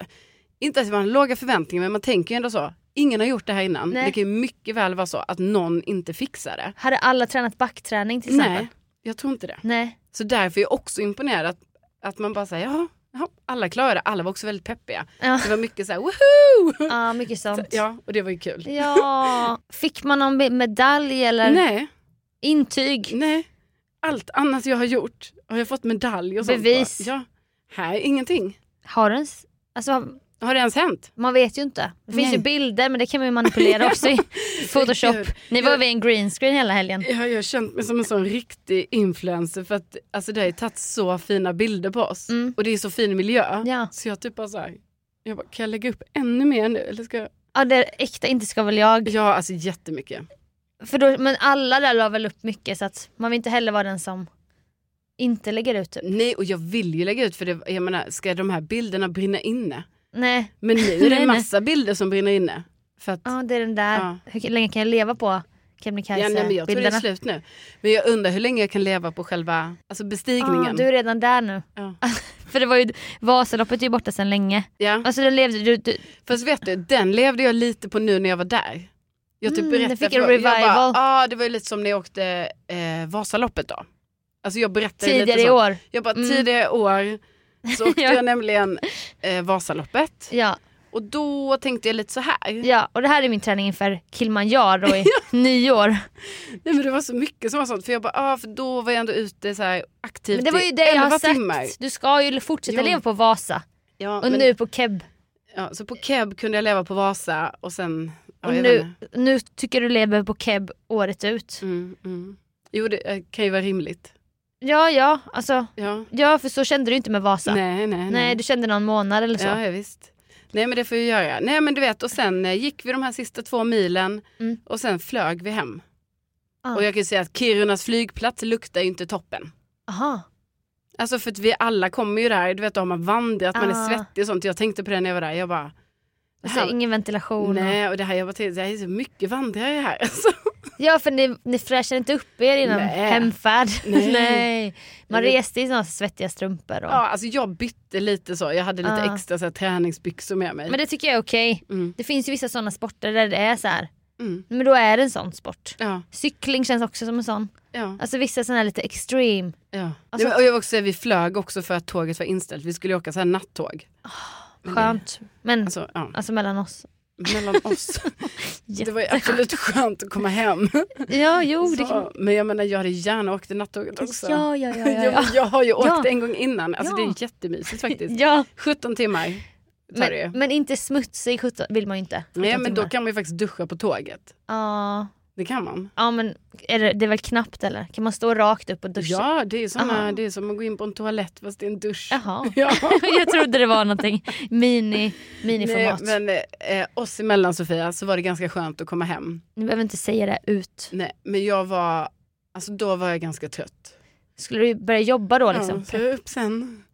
inte att det var låga förväntningar men man tänker ju ändå så. Ingen har gjort det här innan. Nej. Det kan ju mycket väl vara så att någon inte fixar det. Hade alla tränat backträning till exempel? Nej, jag tror inte det. Nej. Så därför är jag också imponerad att, att man bara säger ja, alla klarade. Alla var också väldigt peppiga. Ja. Det var mycket så här woho! Ja, mycket sånt. Ja, och det var ju kul. Ja, fick man någon me- medalj eller Nej, intyg? nej. Allt annat jag har gjort har jag fått medalj och sånt Bevis. Ja, här ingenting. Har den, s- alltså, Har det ens hänt? man vet ju inte. Det finns Nej. ju bilder men det kan man ju manipulera [laughs] också i Photoshop. Ni var vid en green screen hela helgen. Jag har känt mig som en sån riktig influencer för att alltså, det har ju tagit så fina bilder på oss. Mm. Och det är så fin miljö. Ja. Så jag typ bara så här, jag bara, kan jag lägga upp ännu mer nu? Eller ska jag? Ja, det äkta inte ska väl jag. Ja, alltså jättemycket. För då, men alla där la väl upp mycket så att man vill inte heller vara den som inte lägger ut typ. Nej, och jag vill ju lägga ut för det, jag menar, ska de här bilderna brinna inne? Nej, Men nu är det [laughs] nej. massa bilder som brinner inne. För att, ja, det är den där. Ja. Hur länge kan jag leva på ja, nej, men jag tror det är slut nu. Men jag undrar hur länge jag kan leva på själva alltså bestigningen. Ah, du är redan där nu. Ja. [laughs] För det var ju, Vasaloppet är ju borta sedan länge. Ja. Alltså den levde, du, du, Fast vet du, den levde jag lite på nu när jag var där. Jag typ Mm, den fick en revival. Jag bara, ah, det var ju lite som när jag åkte eh, Vasaloppet då. Alltså jag berättade tidigare lite i så. år. Jag bara Mm. tidigare år så [laughs] åkte Ja. jag nämligen eh, Vasaloppet. Ja, Och då tänkte jag lite så här. ja, och det här är min träning inför Kilimanjaro i [laughs] nyår. Nej men det var så mycket som var sånt. För jag bara, ah, för då var jag ändå ute så här aktivt Men det var ju det jag 11 har sagt. timmar. Du ska ju fortsätta Ja. leva på Vasa. Ja, Och men, nu på Keb. ja, så på Keb kunde jag leva på Vasa och sen... Ja, Och nu, nu tycker du lever på Keb året ut. Mm, mm. Jo det eh, kan ju vara rimligt. Ja, ja, alltså. Ja. Ja, för så kände du inte med Vasa. Nej, nej, Nej, du kände någon månad eller så. Ja, ja visst. Nej men det får jag göra. Nej men du vet och sen eh, gick vi de här sista två milen Mm. och sen flög vi hem. Ah. Och jag kan ju säga att Kirunas flygplats luktar ju inte toppen. Aha. Alltså för att vi alla kommer ju där, du vet då har man vandrat, man är Ah. svettig och sånt. Jag tänkte på det när jag var där, jag bara... Alltså, här, ingen ventilation. nej och det här, jag bara tänkte, det är så mycket vandrare här [laughs] alltså. Ja, för ni, ni fräschade inte upp er innan Nej. hemfärd. [laughs] Nej. Nej. Man Nej. reste i såna svettiga strumpor. Och... Ja alltså jag bytte lite så, jag hade lite Ah. extra så här, träningsbyxor med mig. Men det tycker jag är okej. Mm, Det finns ju vissa sådana sporter där det är så här. mm, Men då är det en sån sport. ja, Cykling känns också som en sån. ja. Alltså vissa sådana här lite extreme. ja. Alltså- och jag vill också säga, vi flög också för att tåget var inställt, vi skulle åka så här nattåg. Det- Skönt. Men alltså, Alltså, ja. mellan oss. mellan oss. [laughs] det var ju absolut skönt att komma hem. Ja, jo. Det kan... Så, men jag menar jag hade gärna åkt i nattåget också. Ja, ja, ja. ja, Ja, [laughs] jag har ju åkt Ja. en gång innan, alltså Ja. det är jättemysigt faktiskt. [laughs] ja. 17 timmar. Men, men inte smutsig 17 vill man ju inte. 17 Nej men då timmar. kan man ju faktiskt duscha på tåget. Ja. Det kan man. Ja men är det, det är väl knappt eller? Kan man stå rakt upp och duscha? Ja det är, Aha. det är som att gå in på en toalett fast det är en dusch. Jaha. [laughs] Ja. [laughs] jag trodde det var någonting mini, Nej, miniformat. men eh, oss emellan Sofia så var det ganska skönt att komma hem. Ni behöver inte säga det ut. Nej, men jag var, alltså då var jag ganska trött. Skulle du börja jobba då liksom? Ja, så jag upp sen.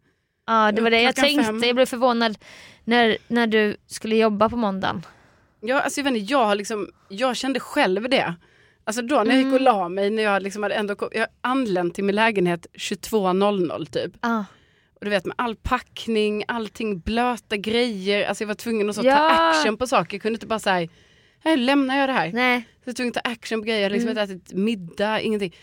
Ja det var det jag tänkte. fem. Jag blev förvånad när, när du skulle jobba på måndagen. Ja, alltså jag, vet inte, jag, har liksom, jag kände själv det. Alltså då när jag gick och Mm. la mig, när jag liksom hade ändå kom, jag anlänt till min lägenhet 22.00 typ. Ah. Och du vet med all packning, allting blöta grejer. Alltså jag var tvungen att så, ta Ja. action på saker. Jag kunde inte bara säga, här lämnar jag det här. Nej. Så jag var tvungen att ta action på grejer. Jag hade liksom Mm. inte ätit middag, ingenting.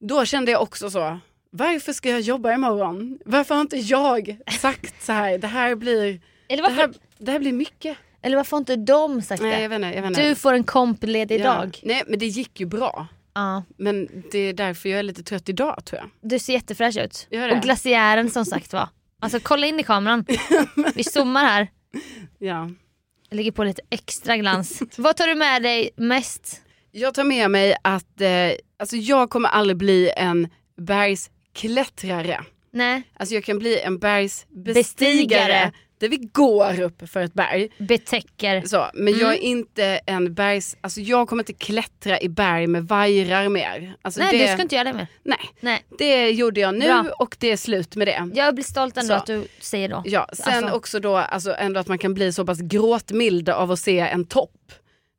Då kände jag också så, varför ska jag jobba imorgon? Varför har inte jag sagt så här, det här blir, det här, det här blir mycket. Eller varför har inte de sagt Nej det? jag vet inte. Jag vet inte. Du får en kompledig Ja. dag. Nej men det gick ju bra. Ja. Men det är därför jag är lite trött idag tror jag. Du ser jättefräsch ut. Och glaciären som sagt var. Alltså kolla in i kameran. Vi zoomar här. [laughs] Ja. Jag lägger på lite extra glans. Vad tar du med dig mest? Jag tar med mig att eh, alltså jag kommer aldrig bli en bergsklättrare. Nej, Alltså jag kan bli en bergsbestigare. Bestigare. Där vi går upp för ett berg. betäcker. Så, men jag är inte en bergs... Alltså jag kommer inte klättra i berg med vajrar mer. Alltså Nej det, du ska inte göra det mer. nej, Nej. det gjorde jag nu Bra. och det är slut med det. Jag blir stolt ändå Så. att du säger då. Ja, sen Alltså- också då alltså ändå att man kan bli så pass gråtmild av att se en topp.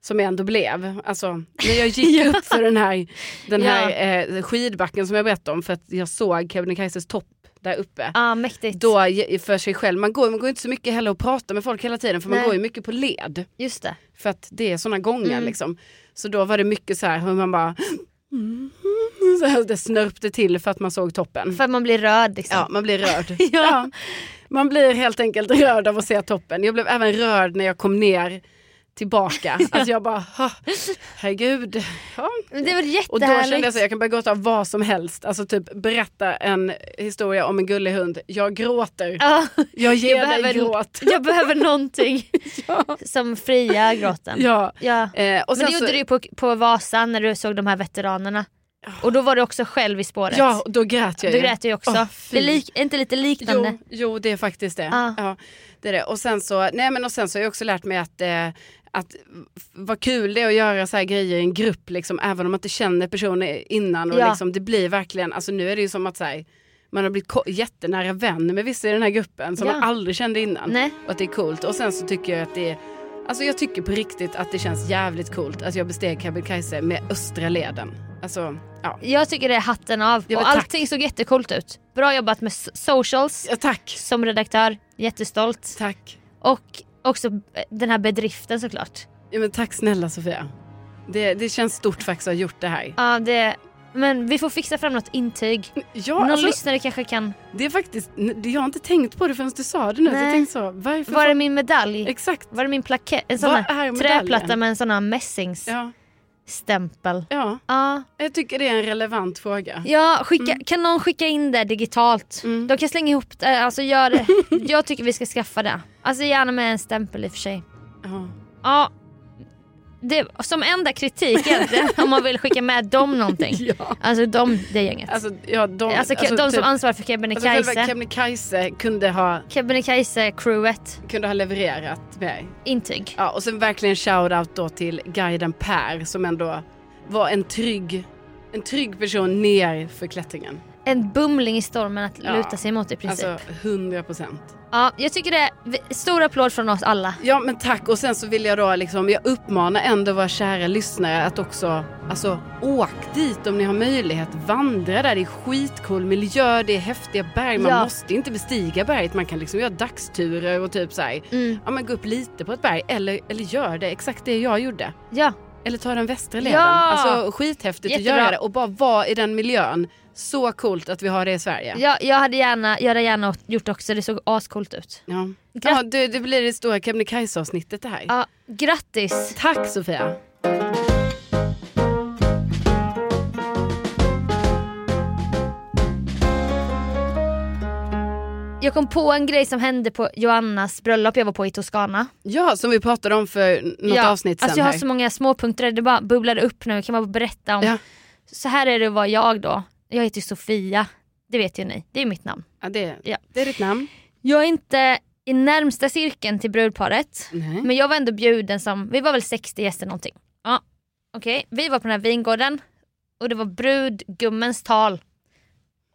Som jag ändå blev. Alltså, när jag gick [laughs] upp för den här, den här eh, skidbacken som jag berättade om för att jag såg Kebnekaises topp där uppe. Ja, mäktigt. Då för sig själv, man går, man går inte så mycket heller och pratar med folk hela tiden för man Nej. går ju mycket på led. Just det. För att det är sådana gånger Mm. liksom. Så då var det mycket så här hur man bara [laughs] så här, det snörpte till för att man såg toppen. För att man blir rörd liksom. Ja, man blir rörd. [laughs] Ja. ja. Man blir helt enkelt rörd av att se toppen. Jag blev även rörd när jag kom ner tillbaka. [laughs] Alltså jag bara, "Ha, herregud. Ja. Men Det är väl Och då kände jag jättehärligt. så jag kan börja gråta av vad som helst. Alltså typ berätta en historia om en gullig hund. Jag gråter. Ja, Jag ger Jag dig behöver- gråt. [laughs] jag behöver någonting [laughs] som friar gråten. Ja. Ja. Eh, och Men det så, gjorde du ju på, på Vasan när du såg de här veteranerna. Och då var du också själv i spåret. Ja, då grät jag ju. grät ju också. Åh, det är lik, inte lite liknande? Jo, jo, det är faktiskt det. Ja. Ja, det är det. Och sen så, nej men och sen så har jag också lärt mig att, eh, att vad kul det är att göra så här grejer i en grupp, liksom, även om man inte känner personer innan. Och Ja. liksom, det blir verkligen, alltså nu är det ju som att så här, man har blivit jättenära vän med vissa i den här gruppen som Ja. man aldrig kände innan. Nej. Och att det är coolt. Och sen så tycker jag att det är Alltså jag tycker på riktigt att det känns jävligt coolt att jag besteg Kebnekaise med östra leden. Alltså, ja. Jag tycker det är hatten av. Ja, och tack. allting såg jättekult ut. Bra jobbat med socials ja tack. som redaktör. Jättestolt. Tack. Och också eh, den här bedriften såklart. Ja, men tack snälla Sofia. Det, det känns stort faktiskt att ha gjort det här. Ja, det, men vi får fixa fram något intyg. Ja, Någon alltså, lyssnare kanske kan... det är faktiskt, jag har inte tänkt på det förrän du sa det nu. Så Nej. Jag tänkte så, varför? Var är min medalj? Exakt. Var är min plakett? En sån här träplatta med en sån här mässingsstämpel. Ja, Ja. ja, jag tycker det är en relevant fråga. Ja, skicka, kan någon skicka in det digitalt? Mm. De kan slänga ihop det, alltså gör det. [laughs] Jag tycker vi ska skaffa det. Alltså gärna med en stämpel i och för sig. Ja. Ja, det, som enda kritik egentligen [laughs] om man vill skicka med dem någonting. Ja. Alltså de, det gänget. Alltså, ja, de, Alltså, alltså, de som typ- ansvarar för alltså, själva Kebnekaise. Kebnekaise kunde ha, Kebnekaise-crewet. kunde ha levererat mig. Intyg. Ja, och sen verkligen shout-out då till guiden Per som ändå var en trygg, en trygg person ner för klättringen. En bumling i stormen att Ja. luta sig mot i princip. Alltså 100 procent. Ja, jag tycker det är stor applåd från oss alla. Ja men tack och sen så vill jag då liksom, jag uppmanar ändå våra kära lyssnare att också, alltså åk dit om ni har möjlighet, vandra där, det är skitcool miljö, det är häftiga berg, man Ja. måste inte bestiga berget, man kan liksom göra dagsturer och typ så här, Mm. ja men gå upp lite på ett berg eller, eller gör det, exakt det jag gjorde. Ja, Eller ta den västra leden. Ja! Alltså skithäftigt Jättebra. att göra det och bara vara i den miljön. Så coolt att vi har det i Sverige. Ja, jag hade gärna, jag hade gärna gjort också, det såg ascoolt ut. Ja. Gratt- Ja, det, det blir det stora Kebnekaise avsnittet det här. Ja, grattis! Tack Sofia. Jag kom på en grej som hände på Joannas bröllop jag var på i Toscana. Ja, som vi pratade om för något avsnitt sen alltså jag har här. så många småpunkter, det bara bubblade upp nu. Kan man bara berätta om. Ja. Så här är det att vara jag då. Jag heter ju Sofia, det vet ju ni. Det är mitt namn. Ja, det, Ja. det är ditt namn. Jag är inte i närmsta cirkeln till brudparet. Nej. Men jag var ändå bjuden som, vi var väl 60 gäster någonting. Ja, okej. Vi var på den här vingården och det var brudgummens tal.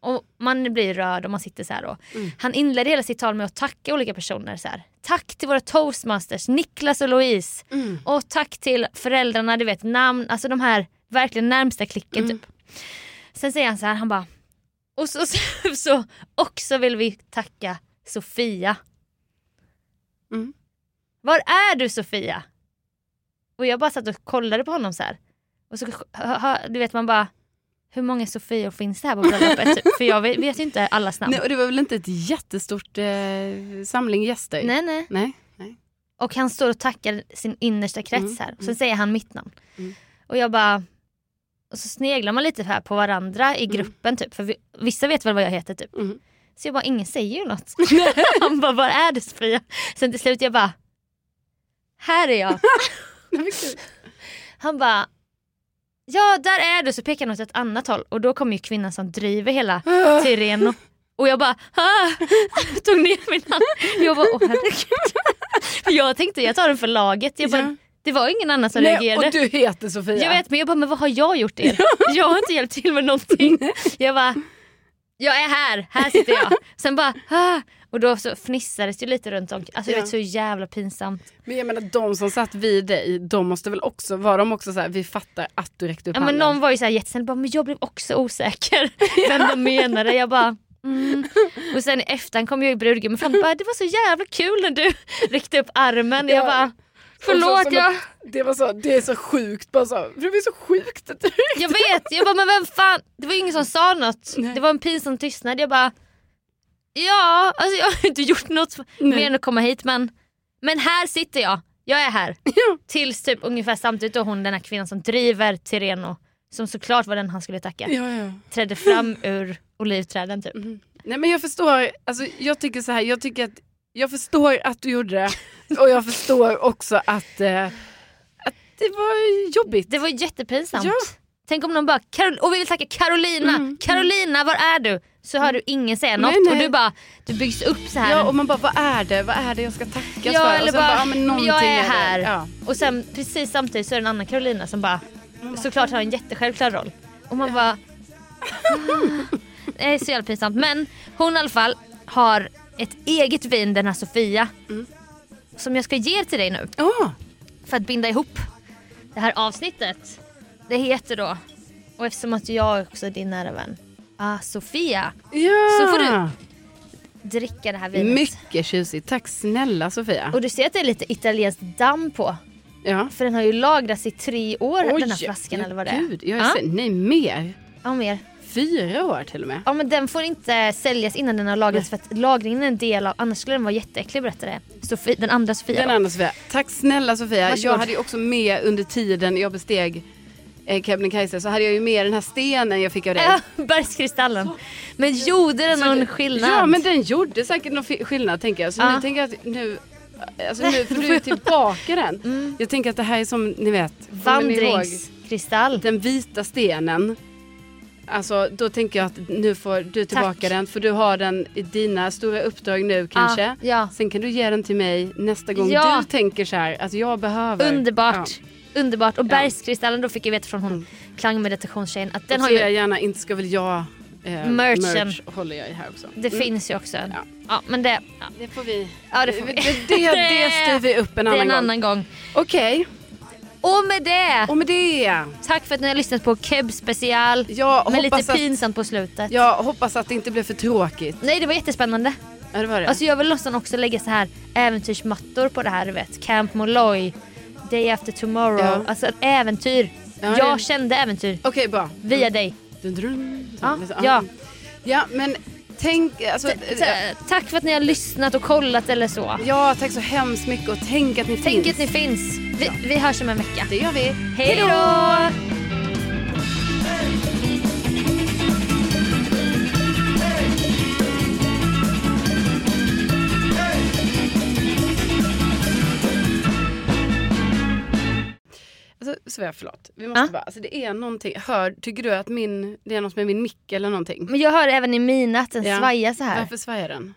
Och man blir rörd och man sitter så här och Mm. Han inledde hela sitt tal med att tacka olika personer. Så här. Tack till våra toastmasters, Niklas och Louise. Mm. Och tack till föräldrarna, du vet namn, alltså de här verkligen närmsta klicken Mm. typ. Sen säger han så här, han bara och så, så, [laughs] så också vill vi tacka Sofia. Mm. Var är du Sofia? Och jag bara satt och kollade på honom så här. Och så, du vet man bara, hur många Sofior finns det här på bröllopet? typ? [laughs] För jag vet, vet ju inte allas namn. Nej, och det var väl inte ett jättestort eh, samling gäster? Nej nej. Nej. Nej. Och han står och tackar sin innersta krets Mm, här. Sen mm. säger han mitt namn. Mm. Och jag bara... Och så sneglar man lite här på varandra i gruppen typ. För vi, vissa vet väl vad jag heter typ. Mm. Så jag bara, ingen säger ju något. [laughs] han bara, var är du Sofia? Sen till slut jag bara, här är jag. [laughs] Han bara, ja där är du. Så pekar han åt ett annat håll. Och då kommer ju kvinnan som driver hela Tireno. Och jag bara, ah, [laughs] tog ner min hand. Jag bara, åh herregud. Jag tänkte jag tar den för laget. Jag bara. Det var ingen annan som Nej, reagerade. och du heter Sofia. Jag vet men jag bara, men vad har jag gjort er? Jag har inte hjälpt till med någonting. Jag bara, jag är här, här sitter jag. Sen bara, ah. Och då så fnissades det lite runt om. Alltså det Ja. var så jävla pinsamt. Men jag menar de som satt vid dig, de måste väl också, var de också så här, vi fattar att du räckte upp Ja, men handen. någon var ju så här jättesnäll, bara, men jag blev också osäker [laughs] [laughs] vem de menade. Jag bara, mm. Och sen i efterhand kom ju brudgummen fram och bara, det var så jävla kul när du [laughs] räckte upp armen. Jag Ja. bara, Och så förlåt jag, Det var så, det är så sjukt bara så, för det är så sjukt att du jag vet. Jag bara, men vem fan, det var ingen som sa något. Nej. Det var en pinsam tystnad. Jag bara, ja, alltså jag har inte gjort något Nej. mer än att komma hit men, men här sitter jag. Jag är här. [laughs] Ja. Tills typ ungefär samtidigt då hon den här kvinnan som driver Tireno, som såklart var den han skulle tacka, Ja, ja. trädde fram [laughs] ur olivträden typ. Mhm. Nej men jag förstår, alltså jag tycker så här, jag tycker att jag förstår att du gjorde det [laughs] och jag förstår också att, eh, att det var jobbigt. Det var jättepinsamt. Tänk om någon bara, Karol- och vi vill tacka Carolina, Mm, Carolina var är du? Så hör du ingen säga något Nej, nej. och du bara, du byggs upp så här. Ja och man bara, vad är det? Vad är det jag ska tackas Ja, för? eller och sen bara, ja, men jag är här. Ja. Och sen precis samtidigt så är det en annan Carolina som bara såklart har en jättesjälvklar roll. Och man bara... "Ah." [laughs] Det är så jävla pinsamt. Men hon i alla fall har ett eget vin, den här Sofia. Mm. Som jag ska ge till dig nu Åh, för att binda ihop det här avsnittet. Det heter då, och eftersom att jag också är din nära vän, ah, Sofia, ja. Så får du- dricka det här vinet. Mycket tjusigt. Tack snälla Sofia. Och du ser att det är lite italienskt damm på. Ja. För den har ju lagrats i tre år Oj, den här flaskan ja, eller vad det är. Gud, jag är Ja. så, nej mer. Ja, mer. Fyra år till och med. Ja men den får inte säljas innan den har lagrats för att lagringen är en del av, annars skulle den vara jätteäcklig berättade Sofie, den andra Sofia. Den då. andra Sofia. Tack snälla Sofia. Varsågod. Jag hade ju också med under tiden jag besteg eh, Kebnekaise så hade jag ju med den här stenen jag fick av dig. Ja, [laughs] bergskristallen. Men gjorde den någon skillnad? Ja men den gjorde säkert någon skillnad tänker jag. Så Ja. nu tänker jag att nu, alltså nu får du tillbaka den. [laughs] Mm. Jag tänker att det här är som ni vet, Vandringskristall. den vita stenen. Alltså då tänker jag att nu får du tillbaka Tack. den för du har den i dina stora uppdrag nu kanske. Ja, ja. Sen kan du ge den till mig nästa gång Ja. du tänker så här att jag behöver. Underbart. Underbart. Och Ja. bergskristallen då fick jag veta från hon Mm. klangmeditationstjejen att Den och har ju, jag gärna inte ska väl jag eh, Merchen. merch håller jag i här också. det Mm. finns ju också. Ja. Ja. men det, ja, Det får vi. ja, det får vi. Det, det, det [laughs] styr vi upp en det är annan en gång. annan gång. Okej, Och med det, och med det. tack för att ni har lyssnat på Keb special. Jag med lite att, pinsamt på slutet. jag hoppas att det inte blev för tråkigt. Nej det var jättespännande. Ja, det var det. Alltså jag vill nästan också lägga så här äventyrsmattor på det här du vet. Camp Molloy, day after tomorrow. Ja. Alltså ett äventyr. Ja, jag det- kände äventyr Okej, bra. via dig. Dun, dun, dun. Ja, ja. Ja, men tänk... Alltså, Tack för att ni har lyssnat och kollat eller så. ja, tack så hemskt mycket och tänk att ni Tänk finns. att ni finns. Vi, vi hörs om en vecka. Det gör vi. Hej då! Svea, förlåt. Vi måste Ja. bara, alltså, det är någonting. Hör, tycker du att min, det är något med min mick eller någonting? Men jag hör även i mina att den Ja. svajar så här. Varför svajar den?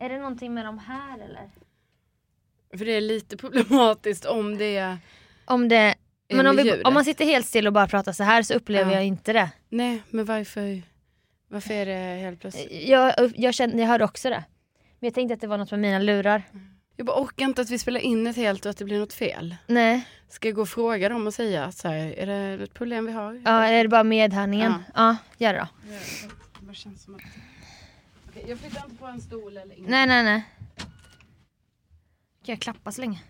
Är det någonting med de här eller? För det är lite problematiskt om det är... Om det... Är Men om, vi, om man sitter helt still och bara pratar så här så upplever Ja. jag inte det. Nej, men varför? Varför är det helt plötsligt? Jag, jag, kände, jag hörde också det. Men jag tänkte att det var något med mina lurar. Jag bara orkar inte att vi spelar in ett helt och att det blir något fel. Nej. Ska jag gå och fråga dem och säga att så här, är det ett problem vi har? Ja, är det bara medhörningen? Ja, gör det då. Det känns som att... Okej, jag flyttar inte på en stol eller inget. Nej, nej, nej. Kan jag klappa så länge?